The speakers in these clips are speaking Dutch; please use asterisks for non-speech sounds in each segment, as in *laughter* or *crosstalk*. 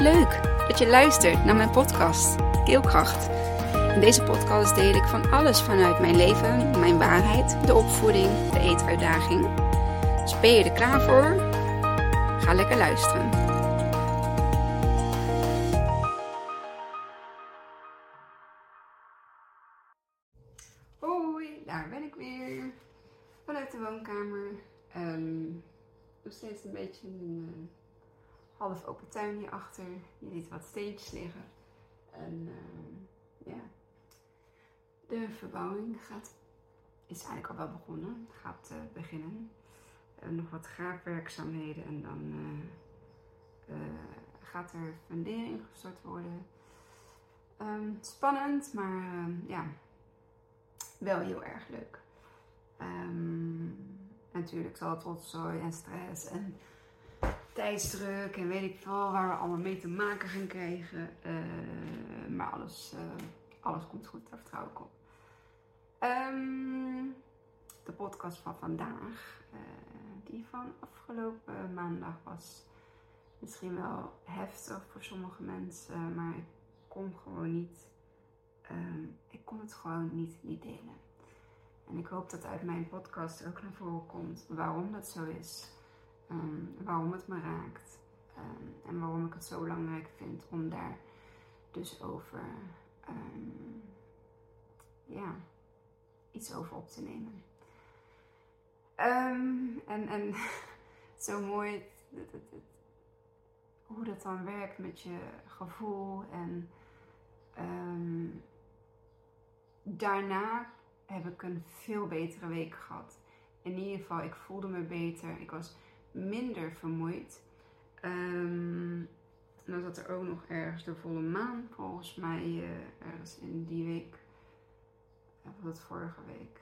Leuk dat je luistert naar mijn podcast Keelkracht. In deze podcast deel ik van alles vanuit mijn leven, mijn waarheid, de opvoeding, de eetuitdaging. Dus ben je er klaar voor? Ga lekker luisteren. Hoi, daar ben ik weer. Vanuit de woonkamer. Ehm, nog steeds een beetje uh, half open tuin hierachter. Je ziet wat steentjes liggen. En uh, ja, de verbouwing gaat, is eigenlijk al wel begonnen. Gaat uh, beginnen. nog wat graafwerkzaamheden en dan gaat er fundering gestort worden. Um, spannend, maar ehm, ja, wel heel erg leuk. Um, natuurlijk zal het rotzooi en stress en tijdsdruk en weet ik veel waar we allemaal mee te maken gaan krijgen. Uh, maar alles, uh, alles komt goed, daar vertrouw ik op. Um, de podcast van vandaag, uh, die van afgelopen maandag was misschien wel heftig voor sommige mensen, maar ik kon gewoon niet, um, ik kon het gewoon niet, niet delen. En ik hoop dat uit mijn podcast ook naar voren komt waarom dat zo is. Um, waarom het me raakt. Um, en waarom ik het zo belangrijk vind om daar dus over um, ja, iets over op te nemen. en, en *laughs* zo mooi het, hoe dat dan werkt met je gevoel. En daarna heb ik een veel betere week gehad. In ieder geval, ik voelde me beter. Ik was minder vermoeid. Um, dan zat er ook nog ergens de volle maan, volgens mij, uh, ergens in die week. Was het vorige week?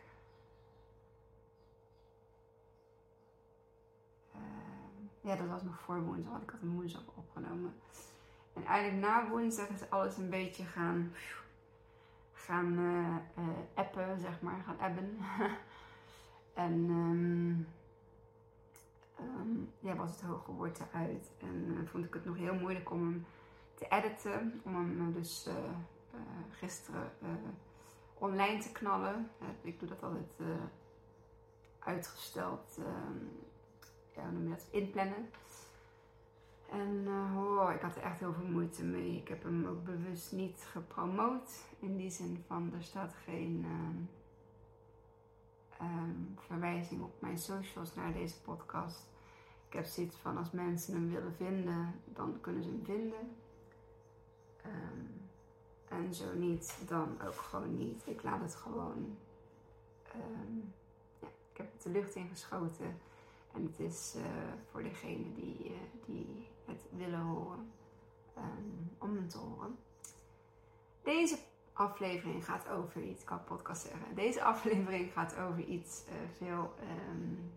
Uh, ja, dat was nog voor woensdag, want ik had een woensdag opgenomen. En eigenlijk na woensdag is alles een beetje gaan gaan uh, uh, appen, zeg maar, gaan abben. *laughs* en um, um, ja, was het hoge woord eruit. En uh, vond ik het nog heel moeilijk om hem te editen. Om hem dus gisteren online te knallen. ik doe dat altijd uitgesteld. Um, ja, noem? Inplannen. En oh, ik had er echt heel veel moeite mee. Ik heb hem ook bewust niet gepromoot. In die zin van er staat geen um, um, verwijzing op mijn socials naar deze podcast. Ik heb zoiets van als mensen hem willen vinden, dan kunnen ze hem vinden. Um, en zo niet, dan ook gewoon niet. Ik laat het gewoon. ja, ik heb het de lucht ingeschoten. En het is uh, voor degene die, uh, die het willen horen, om hem te horen. Deze aflevering gaat over iets, ik kan podcast zeggen. Deze aflevering gaat over iets uh, veel, um,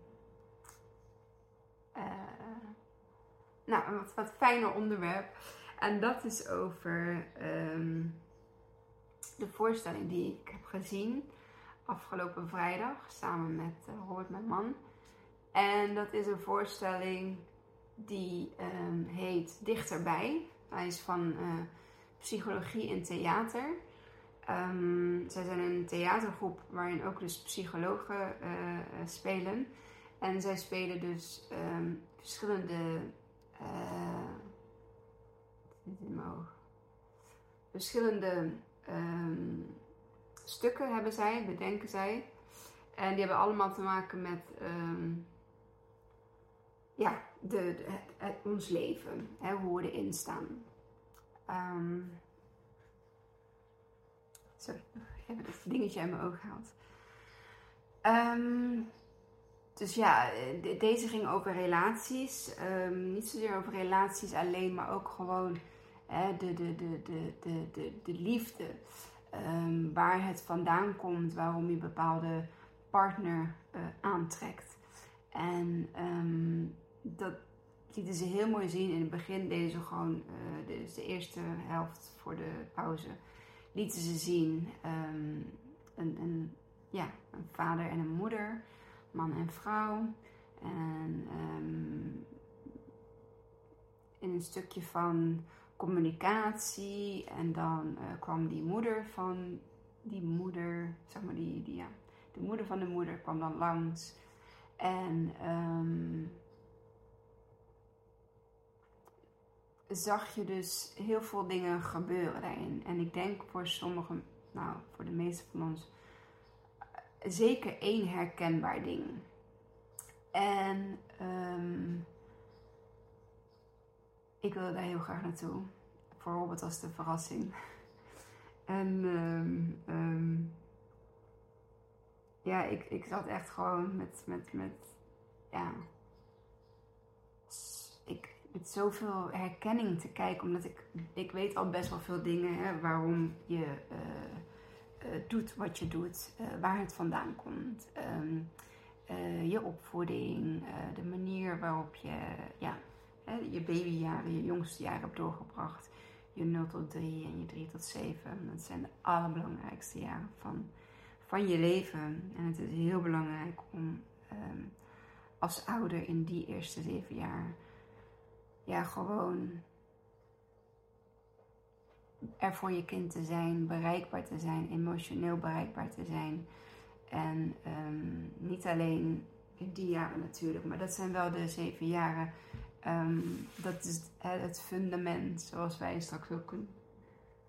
nou, een wat, wat fijner onderwerp. En dat is over um, de voorstelling die ik heb gezien afgelopen vrijdag samen met Robert, mijn man. En dat is een voorstelling die um, heet Dichterbij. Hij is van uh, psychologie en theater. Um, zij zijn een theatergroep waarin ook dus psychologen uh, spelen. En zij spelen dus um, verschillende. Uh. Verschillende stukken hebben zij, bedenken zij. En die hebben allemaal te maken met ja, de, de, ons leven, hè, hoe we erin staan. Um, *laughs* ik heb het dingetje in mijn oog gehaald. Um, dus ja, deze ging over relaties. Um, niet zozeer over relaties alleen, maar ook gewoon hè, de, de, de, de, de, de, de liefde. Um, waar het vandaan komt, waarom je bepaalde partner uh, aantrekt. En dat lieten ze heel mooi zien. In het begin deden ze gewoon, uh, de, de, eerste helft voor de pauze, lieten ze zien um, een, ja, een vader en een moeder, man en vrouw. En um, in een stukje van communicatie. En dan uh, kwam die moeder van die moeder, zeg maar die, die ja, de moeder van de moeder kwam dan langs. En um, zag je dus heel veel dingen gebeuren daarin. En ik denk voor sommigen, nou voor de meeste van ons, zeker één herkenbaar ding. En um, ik wilde daar heel graag naartoe. Voor Robert als de verrassing. *laughs* En um, um, ja, ik, ik zat echt gewoon met, met, met ja, met zoveel herkenning te kijken. Omdat ik, ik weet al best wel veel dingen hè, waarom je uh, uh, doet wat je doet, uh, waar het vandaan komt. Um, je opvoeding, de manier waarop je ja, je babyjaren, je jongste jaren hebt doorgebracht. Je 0 tot 3 en je 3 tot 7. Dat zijn de allerbelangrijkste jaren van, van je leven. En het is heel belangrijk om um, als ouder in die eerste zeven jaar ja, gewoon er voor je kind te zijn, bereikbaar te zijn, emotioneel bereikbaar te zijn. En um, niet alleen in die jaren natuurlijk, maar dat zijn wel de zeven jaren Um, dat is het fundament, zoals wij straks ook een,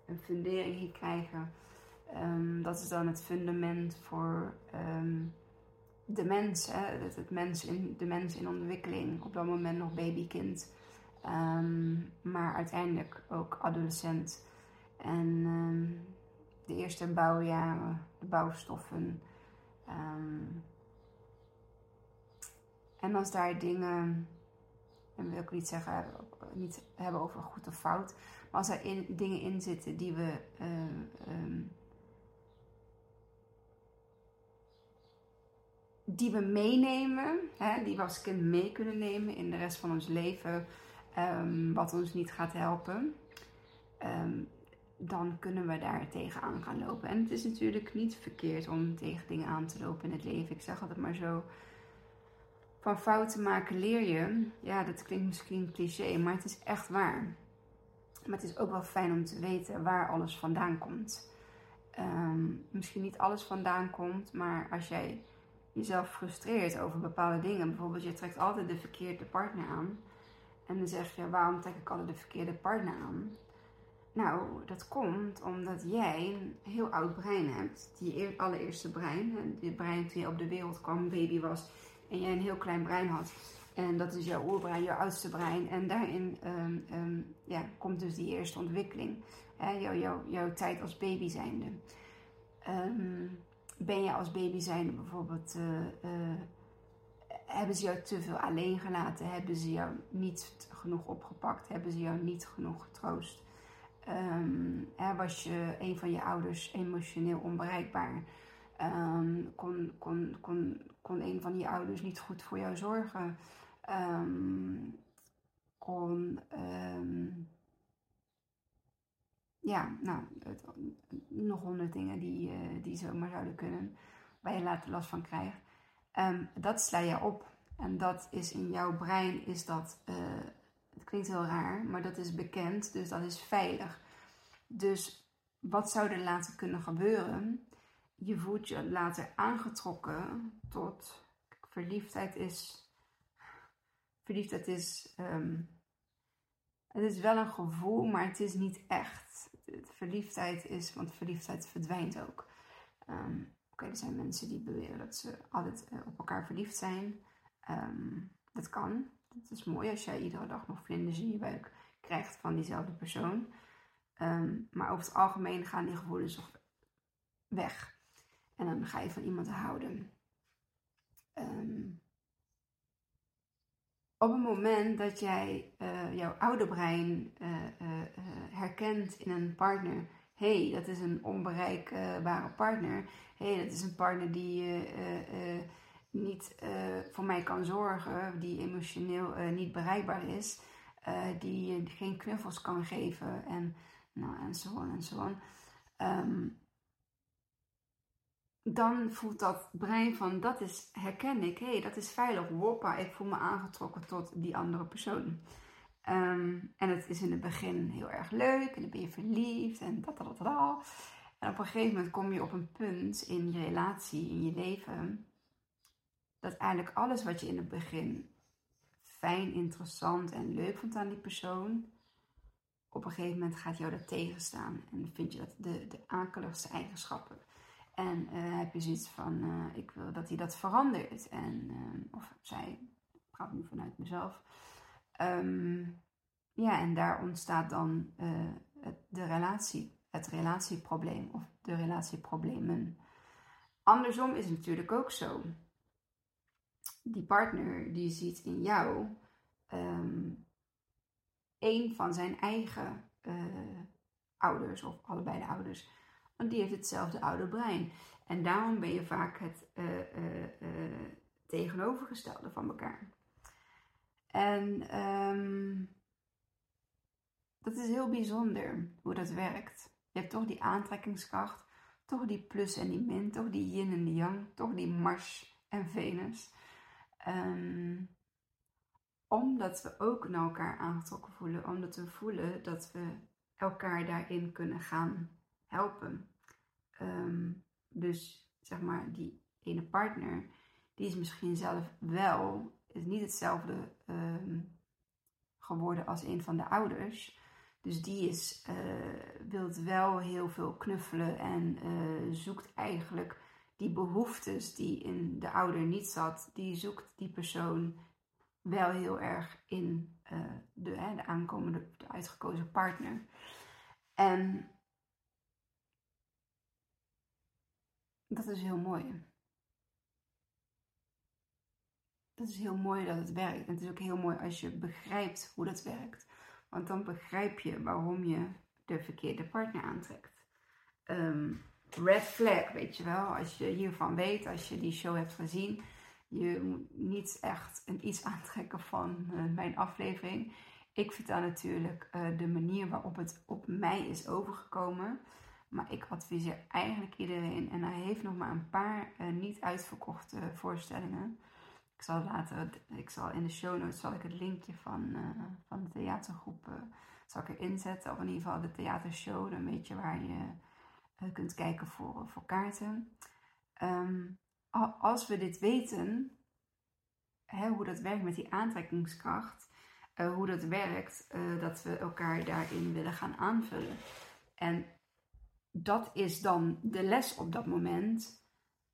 een fundering hier krijgen. Um, dat is dan het fundament voor de mens, hè? Het, het, mens in, de mens in ontwikkeling. Op dat moment nog babykind, maar uiteindelijk ook adolescent. En de eerste bouwjaren, de bouwstoffen. en als daar dingen en wil ik niet zeggen, niet hebben over goed of fout. Maar als er in, dingen in zitten die we. Die we meenemen, hè, die we als kind mee kunnen nemen in de rest van ons leven, um, wat ons niet gaat helpen, um, dan kunnen we daar tegenaan gaan lopen. En het is natuurlijk niet verkeerd om tegen dingen aan te lopen in het leven. Ik zeg altijd maar zo van fouten maken leer je. Ja, dat klinkt misschien cliché, maar het is echt waar. Maar het is ook wel fijn om te weten waar alles vandaan komt. Um, misschien niet alles vandaan komt, maar als jij jezelf frustreert over bepaalde dingen, bijvoorbeeld je trekt altijd de verkeerde partner aan. En dan zeg je, waarom trek ik altijd de verkeerde partner aan? Nou, dat komt omdat jij een heel oud brein hebt. Die allereerste brein, die brein toen je op de wereld kwam, baby was, en jij een heel klein brein had. En dat is jouw oerbrein, jouw oudste brein. En daarin um, um, ja, komt dus die eerste ontwikkeling. Hè, jouw, jouw, jouw tijd als baby zijnde. Um, ben je als baby zijnde bijvoorbeeld... Uh, uh, hebben ze jou te veel alleen gelaten? Hebben ze jou niet genoeg opgepakt? Hebben ze jou niet genoeg getroost? hè, was je een van je ouders emotioneel onbereikbaar? Um, kon, kon, kon, kon een van je ouders niet goed voor jou zorgen? Um, kon. Um, ja, nou, het, nog honderd dingen die, uh, die zomaar zouden kunnen, waar je later last van krijgt. dat sla je op. En dat is in jouw brein, is dat, uh, het klinkt heel raar, maar dat is bekend, dus dat is veilig. Dus wat zou er later kunnen gebeuren? je voelt je later aangetrokken tot verliefdheid is. Verliefdheid is. Um, het is wel een gevoel, maar het is niet echt. Verliefdheid is, want verliefdheid verdwijnt ook. Um, Oké, er zijn mensen die beweren dat ze altijd uh, op elkaar verliefd zijn. Um, dat kan. Het is mooi als jij iedere dag nog vlinders in je buik krijgt van diezelfde persoon. maar over het algemeen gaan die gevoelens weg. En dan ga je van iemand houden. Um, op het moment dat jij uh, jouw oude brein uh, uh, herkent in een partner, hey, dat is een onbereikbare partner. hey, dat is een partner die niet voor mij kan zorgen, die emotioneel niet bereikbaar is, die geen knuffels kan geven en, nou, en zo en zo. Um, dan voelt dat brein van dat is, herken ik, hé, hey, dat is veilig, woppa, ik voel me aangetrokken tot die andere persoon. Ehm, en het is in het begin heel erg leuk en dan ben je verliefd en dat, dat, dat. En op een gegeven moment kom je op een punt in je relatie, in je leven, dat eigenlijk alles wat je in het begin fijn, interessant en leuk vond aan die persoon, op een gegeven moment gaat jou dat tegenstaan. En vind je dat de, de akeligste eigenschappen. En uh, heb je zoiets van, uh, ik wil dat hij dat verandert. En, uh, of zij, ik praat nu vanuit mezelf. Um, ja, en daar ontstaat dan de relatie, het relatieprobleem of de relatieproblemen. Andersom is het natuurlijk ook zo. Die partner die ziet in jou um, een van zijn eigen ouders of allebei de ouders want die heeft hetzelfde oude brein. En daarom ben je vaak het uh, uh, tegenovergestelde van elkaar. En um, dat is heel bijzonder hoe dat werkt. Je hebt toch die aantrekkingskracht, toch die plus en die min, toch die yin en die yang, toch die Mars en Venus. Um, omdat we ook naar elkaar aangetrokken voelen, omdat we voelen dat we elkaar daarin kunnen gaan helpen. Ehm, dus zeg maar, die ene partner, die is misschien zelf wel, is niet hetzelfde um, geworden als een van de ouders. Dus die is, uh, wilt wel heel veel knuffelen en uh, zoekt eigenlijk die behoeftes die in de ouder niet zat, die zoekt die persoon wel heel erg in uh, de, hè, de aankomende, de uitgekozen partner. En Dat is heel mooi. Dat is heel mooi dat het werkt. En het is ook heel mooi als je begrijpt hoe dat werkt. Want dan begrijp je waarom je de verkeerde partner aantrekt. Um, red flag, weet je wel. Als je hiervan weet, als je die show hebt gezien. Je moet niet echt een iets *laughs* aantrekken van uh, mijn aflevering. Ik vertel natuurlijk uh, de manier waarop het op mij is overgekomen. Maar ik adviseer eigenlijk iedereen, en hij heeft nog maar een paar uh, niet uitverkochte voorstellingen. Ik zal later, ik zal in de show notes zal ik het linkje van, van de theatergroep zal ik erin zetten. Of in ieder geval de theatershow, dan weet je waar je kunt kijken voor, voor kaarten. Um, als we dit weten, hè, hoe dat werkt met die aantrekkingskracht, hoe dat werkt, dat we elkaar daarin willen gaan aanvullen. En dat is dan de les op dat moment.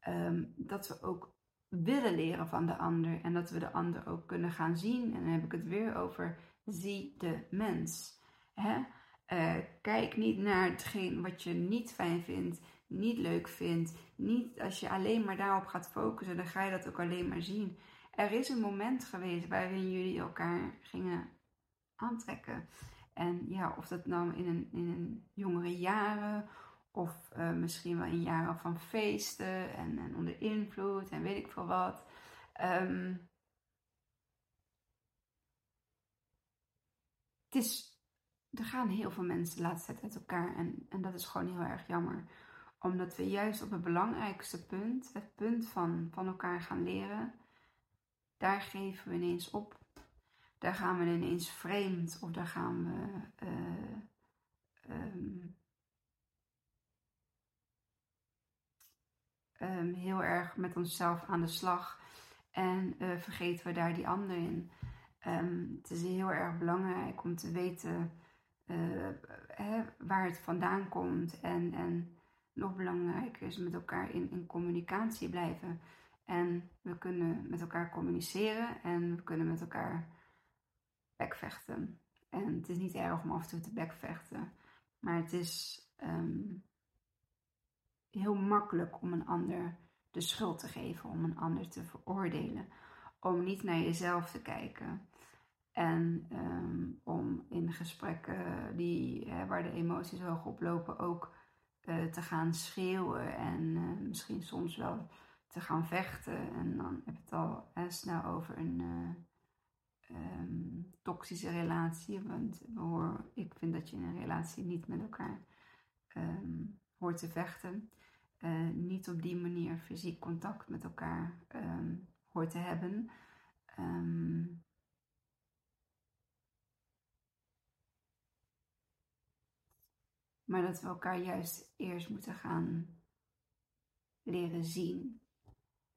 Um, dat we ook willen leren van de ander en dat we de ander ook kunnen gaan zien. En dan heb ik het weer over zie de mens. Hè? Uh, kijk niet naar hetgeen wat je niet fijn vindt, niet leuk vindt. Niet als je alleen maar daarop gaat focussen, dan ga je dat ook alleen maar zien. Er is een moment geweest waarin jullie elkaar gingen aantrekken. En ja, of dat nou in een, in een jongere jaren of uh, misschien wel in jaren van feesten en, en, onder invloed en weet ik veel wat. Um, het is, er gaan heel veel mensen de laatste tijd uit elkaar en, en dat is gewoon heel erg jammer. Omdat we juist op het belangrijkste punt, het punt van, van elkaar gaan leren, daar geven we ineens op. Daar gaan we ineens vreemd of daar gaan we uh, um, um, heel erg met onszelf aan de slag en uh, vergeten we daar die ander in. Um, het is heel erg belangrijk om te weten hè, waar het vandaan komt. En, en nog belangrijker is met elkaar in, in communicatie blijven. En we kunnen met elkaar communiceren en we kunnen met elkaar bekvechten. En het is niet erg om af en toe te bekvechten, maar het is um, heel makkelijk om een ander de schuld te geven, om een ander te veroordelen, om niet naar jezelf te kijken. En um, om in gesprekken die, hè, waar de emoties hoog oplopen ook uh, te gaan schreeuwen en uh, misschien soms wel te gaan vechten. En dan heb je het al hè, snel over een uh, um, toxische relatie. Want ik vind dat je in een relatie niet met elkaar um, hoort te vechten niet op die manier fysiek contact met elkaar hoort te hebben. Um, Maar dat we elkaar juist eerst moeten gaan leren zien.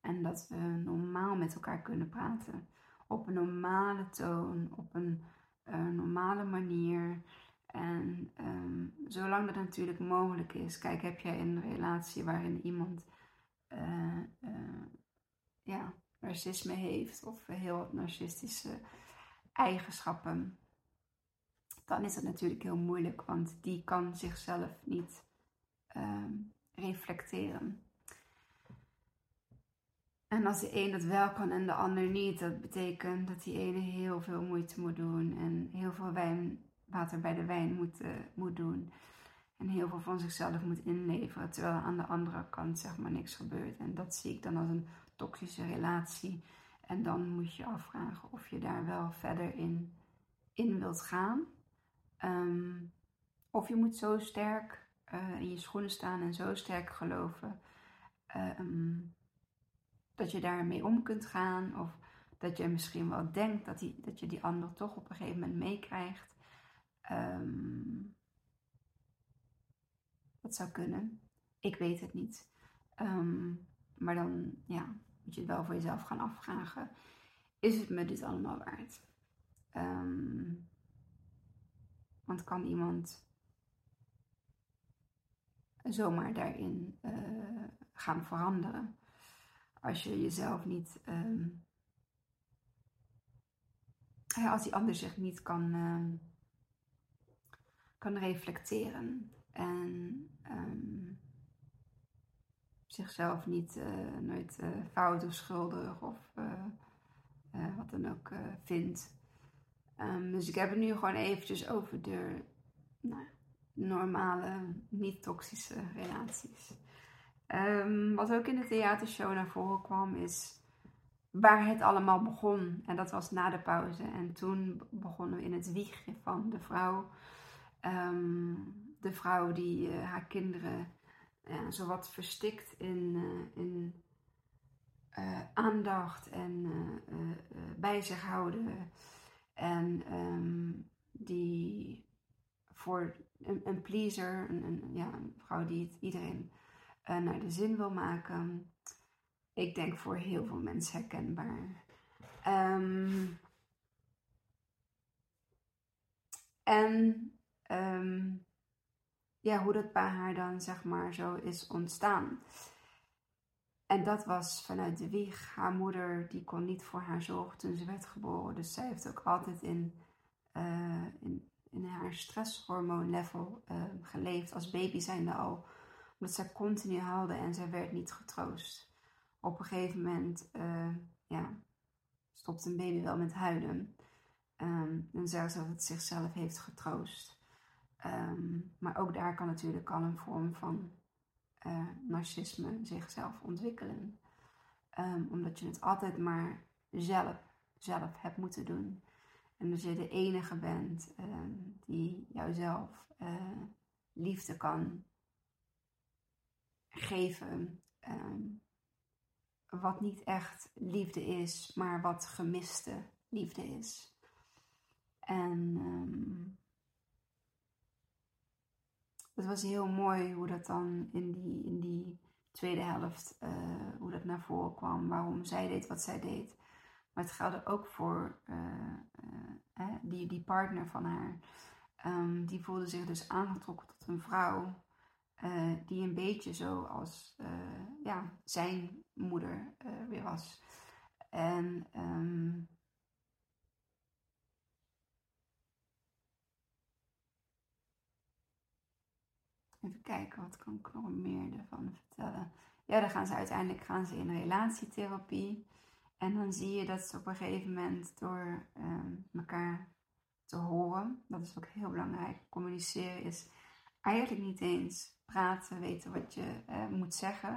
En dat we normaal met elkaar kunnen praten. Op een normale toon, op een uh, normale manier. En um, zolang dat natuurlijk mogelijk is. Kijk, heb jij een relatie waarin iemand uh, ja, narcisme heeft of heel narcistische eigenschappen, dan is het natuurlijk heel moeilijk, want die kan zichzelf niet uh, reflecteren. En als de een dat wel kan en de ander niet, dat betekent dat die ene heel veel moeite moet doen en heel veel wijn, water bij de wijn moet, uh, moet doen. En heel veel van zichzelf moet inleveren, terwijl aan de andere kant zeg maar niks gebeurt. En dat zie ik dan als een toxische relatie. En dan moet je afvragen of je daar wel verder in, in wilt gaan. Um, of je moet zo sterk uh, in je schoenen staan en zo sterk geloven um, dat je daarmee om kunt gaan. Of dat je misschien wel denkt dat, die, dat je die ander toch op een gegeven moment meekrijgt. Um, dat zou kunnen. Ik weet het niet. maar dan ja, moet je het wel voor jezelf gaan afvragen. Is het me dit allemaal waard? Um, kan iemand zomaar daarin uh, gaan veranderen? Als je jezelf niet. Ja, als die ander zich niet kan, uh, kan reflecteren en um, zichzelf niet uh, nooit uh, fout of schuldig of wat dan ook vindt. Um, dus ik heb het nu gewoon eventjes over de nou, normale, niet-toxische relaties. Um, wat ook in de theatershow naar voren kwam is waar het allemaal begon. En dat was na de pauze. En toen begonnen we in het wiegje van de vrouw. Um, de vrouw die uh, haar kinderen ja, zowat verstikt in, uh, in aandacht en bij zich houden. En um, die voor een, pleaser, een, een, ja, een vrouw die het iedereen naar de zin wil maken. Ik denk voor heel veel mensen herkenbaar. Um, en um, ja, hoe dat bij haar dan zeg maar zo is ontstaan. En dat was vanuit de wieg. Haar moeder die kon niet voor haar zorgen toen ze werd geboren. Dus zij heeft ook altijd in, uh, in, haar stresshormoonlevel uh, geleefd. Als baby zijnde al. Omdat zij continu haalde en zij werd niet getroost. Op een gegeven moment uh, ja, stopte een baby wel met huilen. Um, en zelfs dat het zichzelf heeft getroost. Um, maar ook daar kan natuurlijk al een vorm van uh, narcisme zichzelf ontwikkelen. Um, omdat je het altijd maar zelf, zelf hebt moeten doen. En dus je de enige bent um, die jouzelf uh, liefde kan geven. wat niet echt liefde is, maar wat gemiste liefde is. En het was heel mooi hoe dat dan in die, in die tweede helft, uh, hoe dat naar voren kwam. Waarom zij deed wat zij deed. Maar het geldde ook voor uh, uh, die, die partner van haar. Um, die voelde zich dus aangetrokken tot een vrouw. die een beetje zoals ja, zijn moeder weer was. En um, Even kijken, wat kan ik nog meer ervan vertellen? Ja, dan gaan ze uiteindelijk gaan ze in relatietherapie. En dan zie je dat ze op een gegeven moment door ehm, elkaar te horen, dat is ook heel belangrijk. Communiceren is eigenlijk niet eens praten, weten wat je uh, moet zeggen.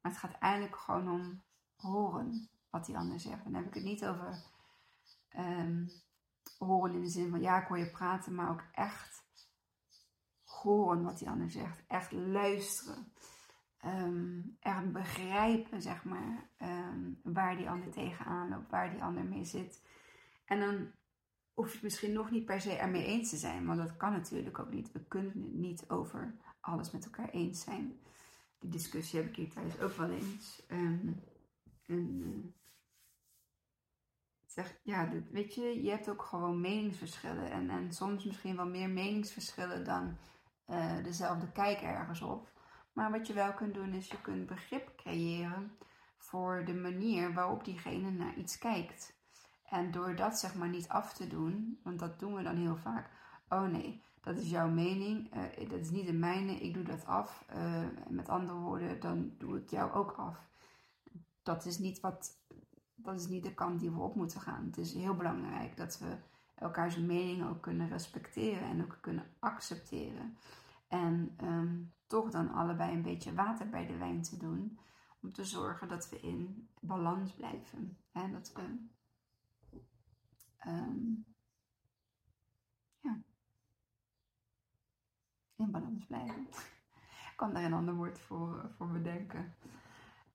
Maar het gaat eigenlijk gewoon om horen wat die ander zegt. dan heb ik het niet over um, horen in de zin van ja, ik hoor je praten, maar ook echt horen wat die ander zegt. Echt luisteren. Um, echt begrijpen, zeg maar, um, waar die ander tegenaan loopt, waar die ander mee zit. En dan hoef je het misschien nog niet per se ermee eens te zijn, want dat kan natuurlijk ook niet. We kunnen niet over alles met elkaar eens zijn. Die discussie heb ik hier thuis ook wel eens. Um, en, uh, zeg, ja, weet je, je hebt ook gewoon meningsverschillen. En, en soms misschien wel meer meningsverschillen dan uh, dezelfde kijk ergens op. Maar wat je wel kunt doen is je kunt begrip creëren voor de manier waarop diegene naar iets kijkt. En door dat zeg maar niet af te doen, want dat doen we dan heel vaak. Oh nee, dat is jouw mening, uh, dat is niet de mijne, ik doe dat af. Uh, met andere woorden, dan doe ik jou ook af. Dat is niet wat, dat is niet de kant die we op moeten gaan. Het is heel belangrijk dat we elkaars mening ook kunnen respecteren en ook kunnen accepteren. En um, toch dan allebei een beetje water bij de wijn te doen. Om te zorgen dat we in balans blijven. En dat we um, ja, in balans blijven. *laughs* Ik kan daar een ander woord voor, voor bedenken.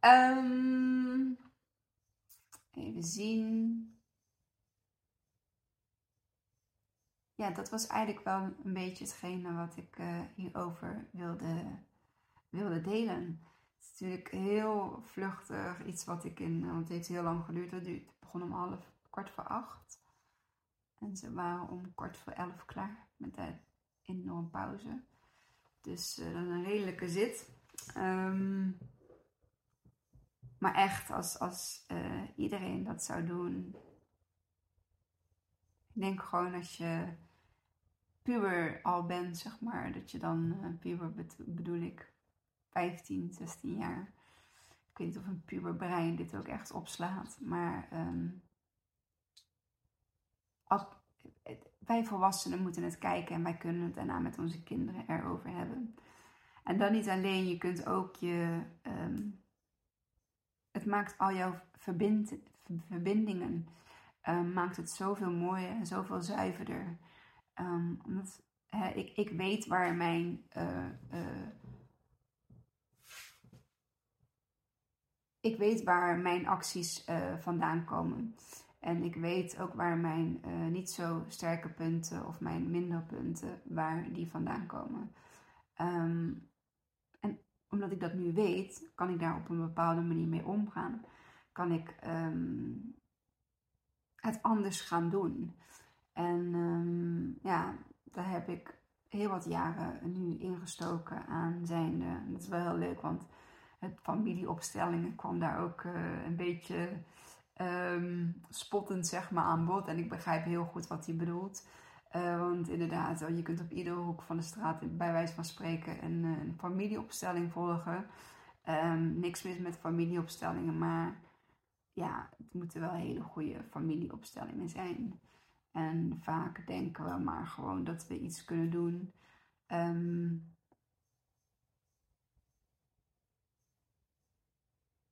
Um, even zien. Ja, dat was eigenlijk wel een beetje hetgene wat ik uh, hierover wilde, wilde delen. Het is natuurlijk heel vluchtig, iets wat ik in, want het heeft heel lang geduurd. Het begon om half, kwart voor acht. En ze waren om kwart voor elf klaar met de enorme pauze. Dus uh, is een redelijke zit. Um, maar echt, als, als uh, iedereen dat zou doen. Ik denk gewoon als je puber al bent, zeg maar, dat je dan, uh, puber bedoel ik, 15, 16 jaar. Ik weet niet of een puber brein dit ook echt opslaat, maar um, als, wij volwassenen moeten het kijken en wij kunnen het daarna met onze kinderen erover hebben. En dan niet alleen, je kunt ook je. Um, het maakt al jouw verbind, verbindingen. Um, maakt het zoveel mooier en zoveel zuiverder. Um, omdat ik, ik weet waar mijn. Uh, uh, ik weet waar mijn acties uh, vandaan komen. En ik weet ook waar mijn niet zo sterke punten of mijn minder punten, waar die vandaan komen. Um, en omdat ik dat nu weet, kan ik daar op een bepaalde manier mee omgaan. Kan ik um, het anders gaan doen. En um, ja, daar heb ik heel wat jaren nu ingestoken aan zijnde. Dat is wel heel leuk, want het familieopstellingen kwam daar ook uh, een beetje um, spottend zeg maar aan bod. En ik begrijp heel goed wat hij bedoelt. Uh, want inderdaad, je kunt op iedere hoek van de straat bij wijze van spreken een, eh, een familieopstelling volgen. Um, niks mis met familieopstellingen, maar ja, het moeten wel hele goede familieopstellingen zijn. En vaak denken we maar gewoon dat we iets kunnen doen. Um,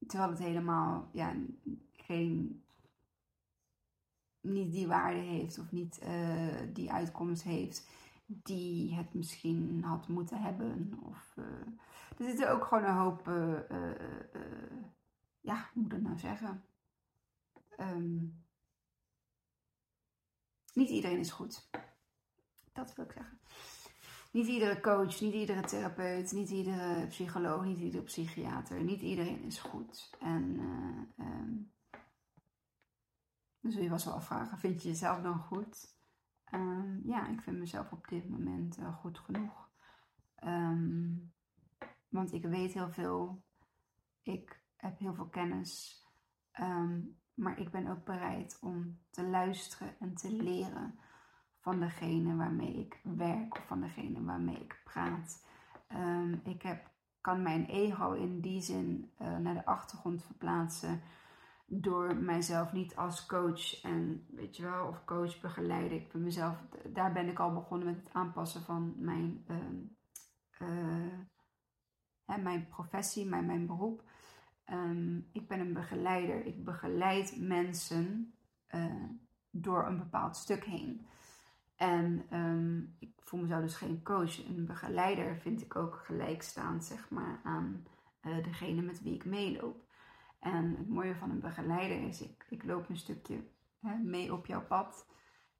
terwijl het helemaal ja, geen, niet die waarde heeft of niet uh, die uitkomst heeft die het misschien had moeten hebben. Of, uh, er zitten ook gewoon een hoop, uh, ja, hoe moet ik dat nou zeggen? Um, niet iedereen is goed. Dat wil ik zeggen. Niet iedere coach, niet iedere therapeut, niet iedere psycholoog, niet iedere psychiater, niet iedereen is goed. En uh, um, dan zul je wel afvragen, vind je jezelf dan goed? Um, ja, ik vind mezelf op dit moment goed genoeg. Um, want ik weet heel veel. Ik heb heel veel kennis. Maar ik ben ook bereid om te luisteren en te leren van degene waarmee ik werk of van degene waarmee ik praat. ik heb, kan mijn ego in die zin uh, naar de achtergrond verplaatsen door mijzelf niet als coach en weet je wel, of coach begeleiden. Ik ben mezelf, daar ben ik al begonnen met het aanpassen van mijn, uh, uh, mijn professie, mijn, mijn beroep. Um, ik ben een begeleider. Ik begeleid mensen uh, door een bepaald stuk heen. En um, ik voel mezelf dus geen coach. Een begeleider vind ik ook gelijkstaand, zeg maar, aan degene met wie ik meeloop. En het mooie van een begeleider is, ik, ik loop een stukje hè, mee op jouw pad.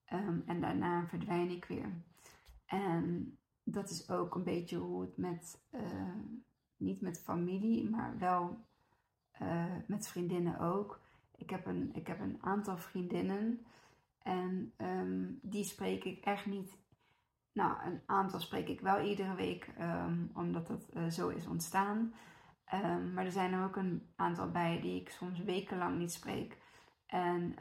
Ehm, en daarna verdwijn ik weer. En dat is ook een beetje hoe het met, uh, niet met familie, maar wel uh, met vriendinnen ook. Ik heb een, ik heb een aantal vriendinnen en um, die spreek ik echt niet. Nou, een aantal spreek ik wel iedere week, um, omdat dat uh, zo is ontstaan. Um, maar er zijn er ook een aantal bij die ik soms wekenlang niet spreek. En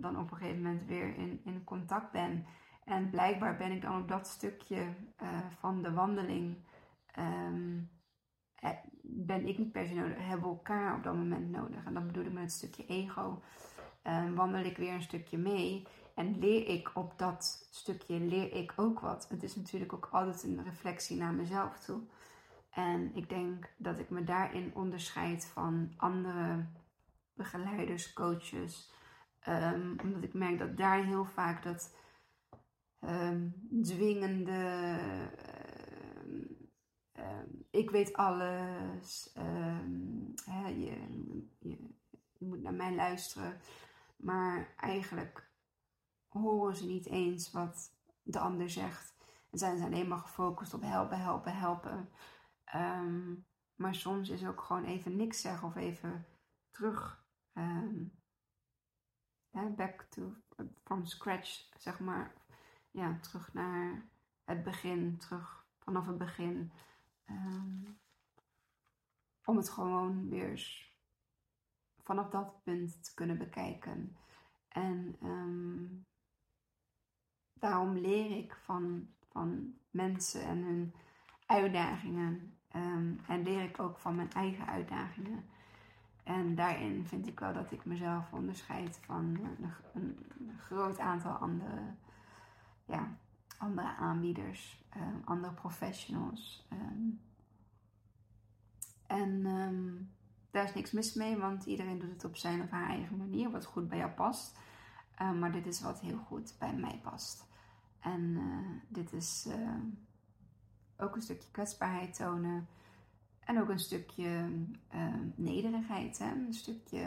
dan op een gegeven moment weer in, in contact ben. En blijkbaar ben ik dan op dat stukje uh, van de wandeling. Ben ik niet per se hebben elkaar op dat moment nodig. En dan bedoel ik met het stukje ego. Um, wandel ik weer een stukje mee en leer ik op dat stukje, leer ik ook wat. Het is natuurlijk ook altijd een reflectie naar mezelf toe. En ik denk dat ik me daarin onderscheid van andere begeleiders, coaches. Um, omdat ik merk dat daar heel vaak dat um, dwingende. Um, ik weet alles. Hè, je, je, je moet naar mij luisteren. Maar eigenlijk horen ze niet eens wat de ander zegt. En zijn ze alleen maar gefocust op helpen, helpen, helpen. Um, maar soms is ook gewoon even niks zeggen of even terug. Back to from scratch, zeg maar ja, terug naar het begin, terug vanaf het begin. Um, om het gewoon weer vanaf dat punt te kunnen bekijken. En um, daarom leer ik van, van mensen en hun uitdagingen. Um, en leer ik ook van mijn eigen uitdagingen. En daarin vind ik wel dat ik mezelf onderscheid van een, een groot aantal andere ja, andere aanbieders, um, andere professionals. Um, en um, daar is niks mis mee, want iedereen doet het op zijn of haar eigen manier, wat goed bij jou past. maar dit is wat heel goed bij mij past. En uh, dit is ook een stukje kwetsbaarheid tonen. En ook een stukje nederigheid. Hè? Een stukje,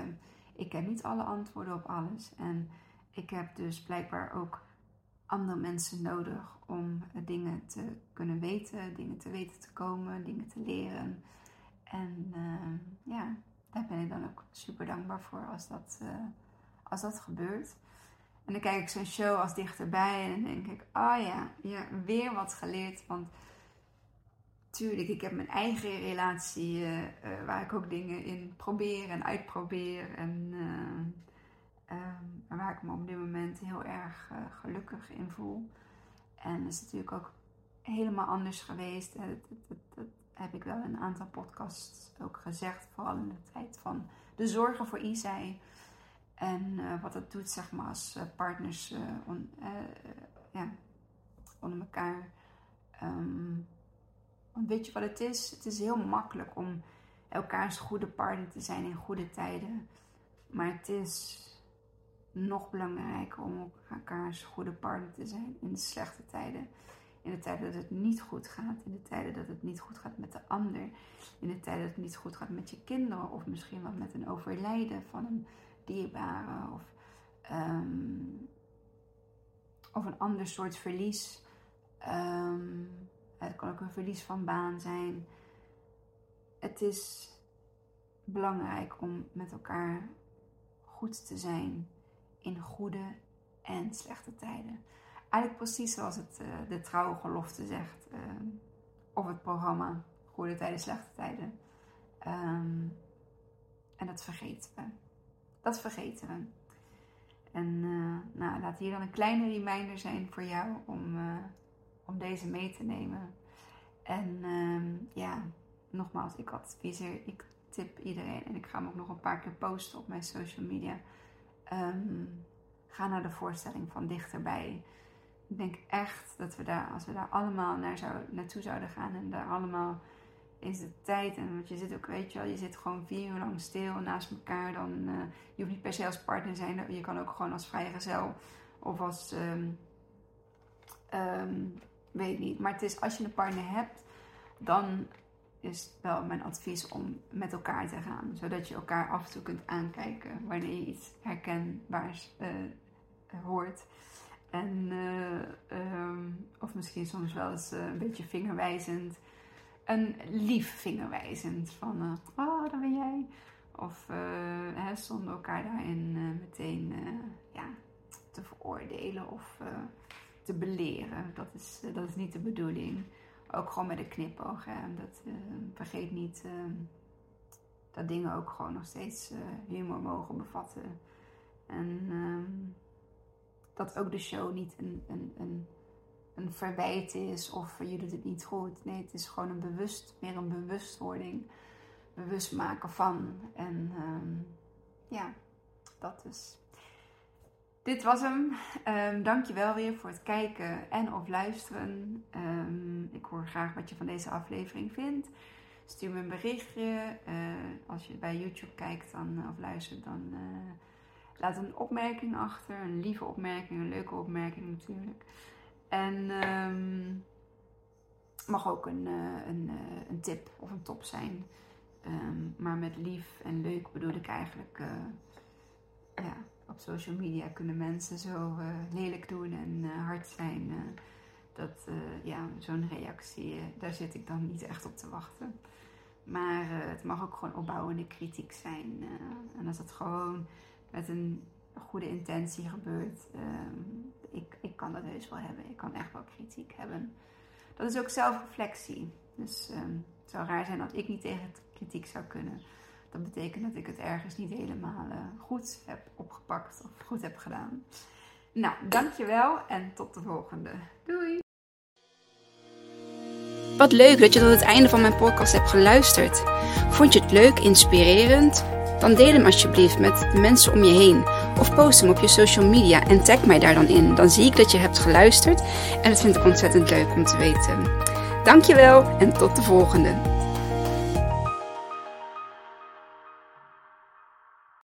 ik heb niet alle antwoorden op alles. En ik heb dus blijkbaar ook andere mensen nodig om dingen te kunnen weten, dingen te weten te komen, dingen te leren. En uh, ja, daar ben ik dan ook super dankbaar voor als dat, uh, als dat gebeurt. En dan kijk ik zo'n show als dichterbij en dan denk ik, oh ja, weer wat geleerd. Want tuurlijk, ik heb mijn eigen relatie uh, waar ik ook dingen in probeer en uitprobeer. En Um, waar ik me op dit moment heel erg uh, gelukkig in voel. En dat is natuurlijk ook helemaal anders geweest. Dat, dat, dat, heb ik wel in een aantal podcasts ook gezegd. Vooral in de tijd van de zorgen voor Isai. En uh, wat dat doet, zeg maar, als uh, partners onder elkaar. Want weet je wat het is? Het is heel makkelijk om elkaars goede partner te zijn in goede tijden. Maar het is nog belangrijker om elkaars goede partner te zijn in de slechte tijden. In de tijden dat het niet goed gaat. In de tijden dat het niet goed gaat met de ander. In de tijden dat het niet goed gaat met je kinderen. Of misschien wel met een overlijden van een dierbare. Of, um, of een ander soort verlies. Um, het kan ook een verlies van baan zijn. Het is belangrijk om met elkaar goed te zijn in goede en slechte tijden. Eigenlijk precies zoals het, uh, de trouwgelofte zegt. Uh, of het programma Goede Tijden, Slechte Tijden. Um, en dat vergeten we. Dat vergeten we. En uh, nou, laat hier dan een kleine reminder zijn voor jou om, om deze mee te nemen. En um, ja, nogmaals, ik adviseer, ik tip iedereen en ik ga hem ook nog een paar keer posten op mijn social media Um, ga naar de voorstelling van dichterbij. Ik denk echt dat we daar, als we daar allemaal naar zou, naartoe zouden gaan en daar allemaal is de tijd. En want je zit ook, weet je wel, je zit gewoon vier uur lang stil naast elkaar. Dan, uh, je hoeft niet per se als partner te zijn. Je kan ook gewoon als vrijgezel of als, um, um, weet ik niet. Maar het is als je een partner hebt, dan is wel mijn advies om met elkaar te gaan. Zodat je elkaar af en toe kunt aankijken wanneer je iets herkenbaars uh, hoort. En, eh, ehm, of misschien soms wel eens een beetje vingerwijzend. Een lief vingerwijzend van, oh, dat ben jij. Of hè, zonder elkaar daarin meteen ja, te veroordelen of te beleren. Dat is, dat is niet de bedoeling. Ook gewoon met een knipoog. Hè. Dat, vergeet niet dat dingen ook gewoon nog steeds humor mogen bevatten. En um, dat ook de show niet een, een, een, een verwijt is of je doet het niet goed. Nee, het is gewoon een bewust, meer een bewustwording. Bewust maken van. En um, ja, dat dus. Dit was hem. Um, dankjewel weer voor het kijken en of luisteren. Um, ik hoor graag wat je van deze aflevering vindt. Stuur me een berichtje. Uh, als je bij YouTube kijkt dan, of luistert, dan uh, Laat een opmerking achter, een lieve opmerking, een leuke opmerking natuurlijk. En um, mag ook een, een, een, tip of een top zijn. Maar met lief en leuk bedoel ik eigenlijk, social media kunnen mensen zo lelijk doen en hard zijn. dat, ja, zo'n reactie, daar zit ik dan niet echt op te wachten. Maar het mag ook gewoon opbouwende kritiek zijn. en als het gewoon met een goede intentie gebeurt. Ik, ik kan dat heus wel hebben. Ik kan echt wel kritiek hebben. Dat is ook zelfreflectie. Dus um, het zou raar zijn dat ik niet tegen kritiek zou kunnen. Dat betekent dat ik het ergens niet helemaal uh, goed heb opgepakt of goed heb gedaan. Nou, dankjewel en tot de volgende. Doei! Wat leuk dat je tot het einde van mijn podcast hebt geluisterd. Vond je het leuk, inspirerend? Dan deel hem alsjeblieft met de mensen om je heen. Of post hem op je social media en tag mij daar dan in. Dan zie ik dat je hebt geluisterd en dat vind ik ontzettend leuk om te weten. Dankjewel en tot de volgende.